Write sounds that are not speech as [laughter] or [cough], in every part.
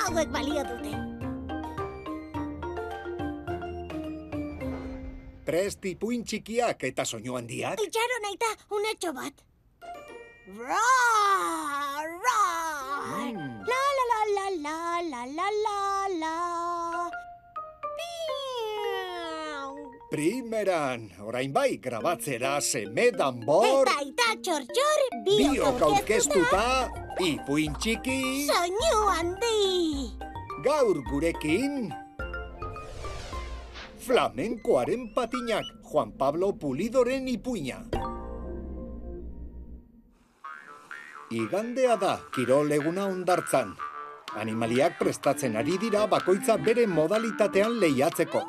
Hauek [laughs] balio dute. Prest ipuin txikiak eta soinu handiak. Itxaro nahi da, unetxo bat. Ra, ra. Mm. La, la, la, la, la, la, la, la, Primeran, orain bai, grabatzera seme danbor, Eta aita txor-txor, biok aurkeztuta, ipuin txiki, soinu handi. gaur gurekin... Flamenkoaren patinak, Juan Pablo Pulidoren ipuina. Igandea da, kirol eguna ondartzan. Animaliak prestatzen ari dira bakoitza bere modalitatean lehiatzeko.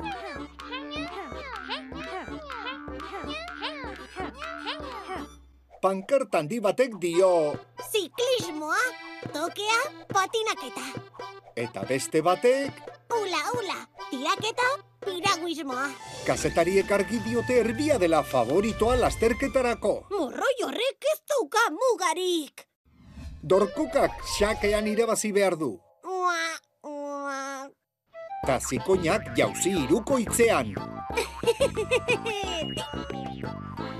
Pankart handi batek dio, Ziklismoa, tokea, patinaketa. eta beste batek, Ula, ula, tiraketa, piraguismoa. kazetariek argi diote erbia dela favoritoa lasterketarako. Morroi horrek ez dauka mugarik. Dorkokak xakean irabazi behar du. Ua, ua. Ta zikoinak jauzi irukoitzean. [laughs]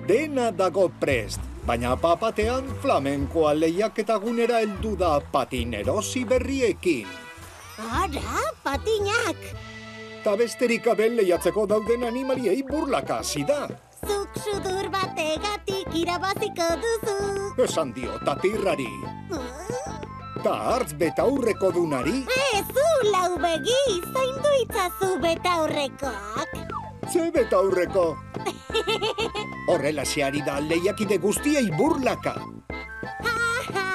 Dena dago prest, baina papatean flamenkoa lehiaketa gunera heldu da patin erosi berriekin. Ara, patinak. Ta besterik abel lehiatzeko dauden animaliei burlaka hasi da. Zuk sudur bategatik irabaziko duzu. Esan dio tapirrari. Uh, Ta hartz betaurreko dunari, Ezu lau begi, zaindu itzazu betaurrekoak. ze betaurreko. Horrela ari da lehiakide guztiei burlaka. Aha.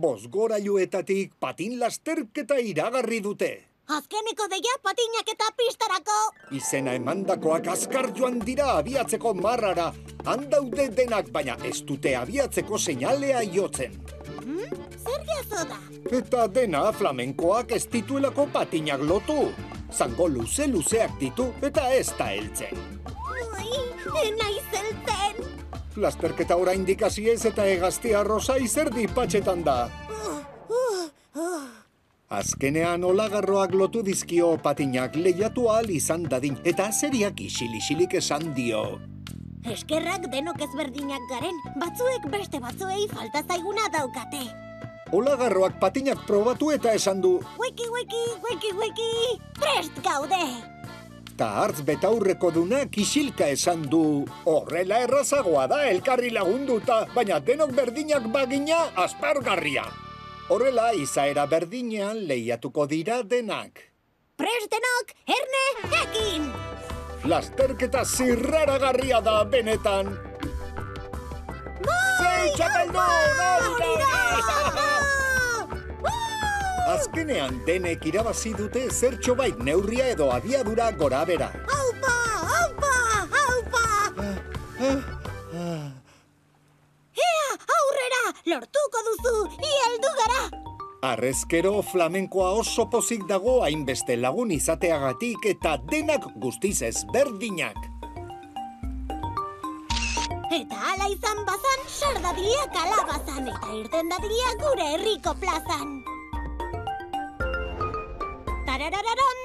Bosgorailuetatik patin lasterketa iragarri dute. Azkeneko deia patinak eta pistarako. Izena emandakoak azkar joan dira abiatzeko marrara. Handaude denak, baina ez dute abiatzeko seinalea jotzen. Hmm? Zer jazo da? Eta dena flamenkoak ez dituelako patinak lotu. Zango luze-luzeak ditu eta ez da heltzen. Ui, naiz zelten. Lasterketa orain ez eta egaztia rosa izerdi patxetan da. Uh, uh, uh. Azkenean olagarroak lotu dizkio patinak lehiatu ahal izan dadin eta azeriak isil-isilik esan dio. Eskerrak denok ezberdinak garen, batzuek beste batzuei falta zaiguna daukate. Olagarroak patinak probatu eta esan du, Wiki, wiki, wiki, wiki, prest gaude! ta hartz betaurreko dunak isilka esan du. Horrela errazagoa da elkarri lagunduta, baina denok berdinak bagina aspargarria. Horrela izaera berdinean lehiatuko dira denak. Prest denok, erne, ekin! Lasterketa zirraragarria da benetan. Azkenean denek irabazi dute zertxo bait neurria edo abiadura gora bera. Aupa, aupa, aupa! Ea, aurrera, lortuko duzu, ieldu gara! Arrezkero flamenkoa oso pozik dago hainbeste lagun izateagatik eta denak guztiz ezberdinak. Eta izan bazan, sardadilia kalabazan, eta irten dadilia gure herriko plazan. Tararararon,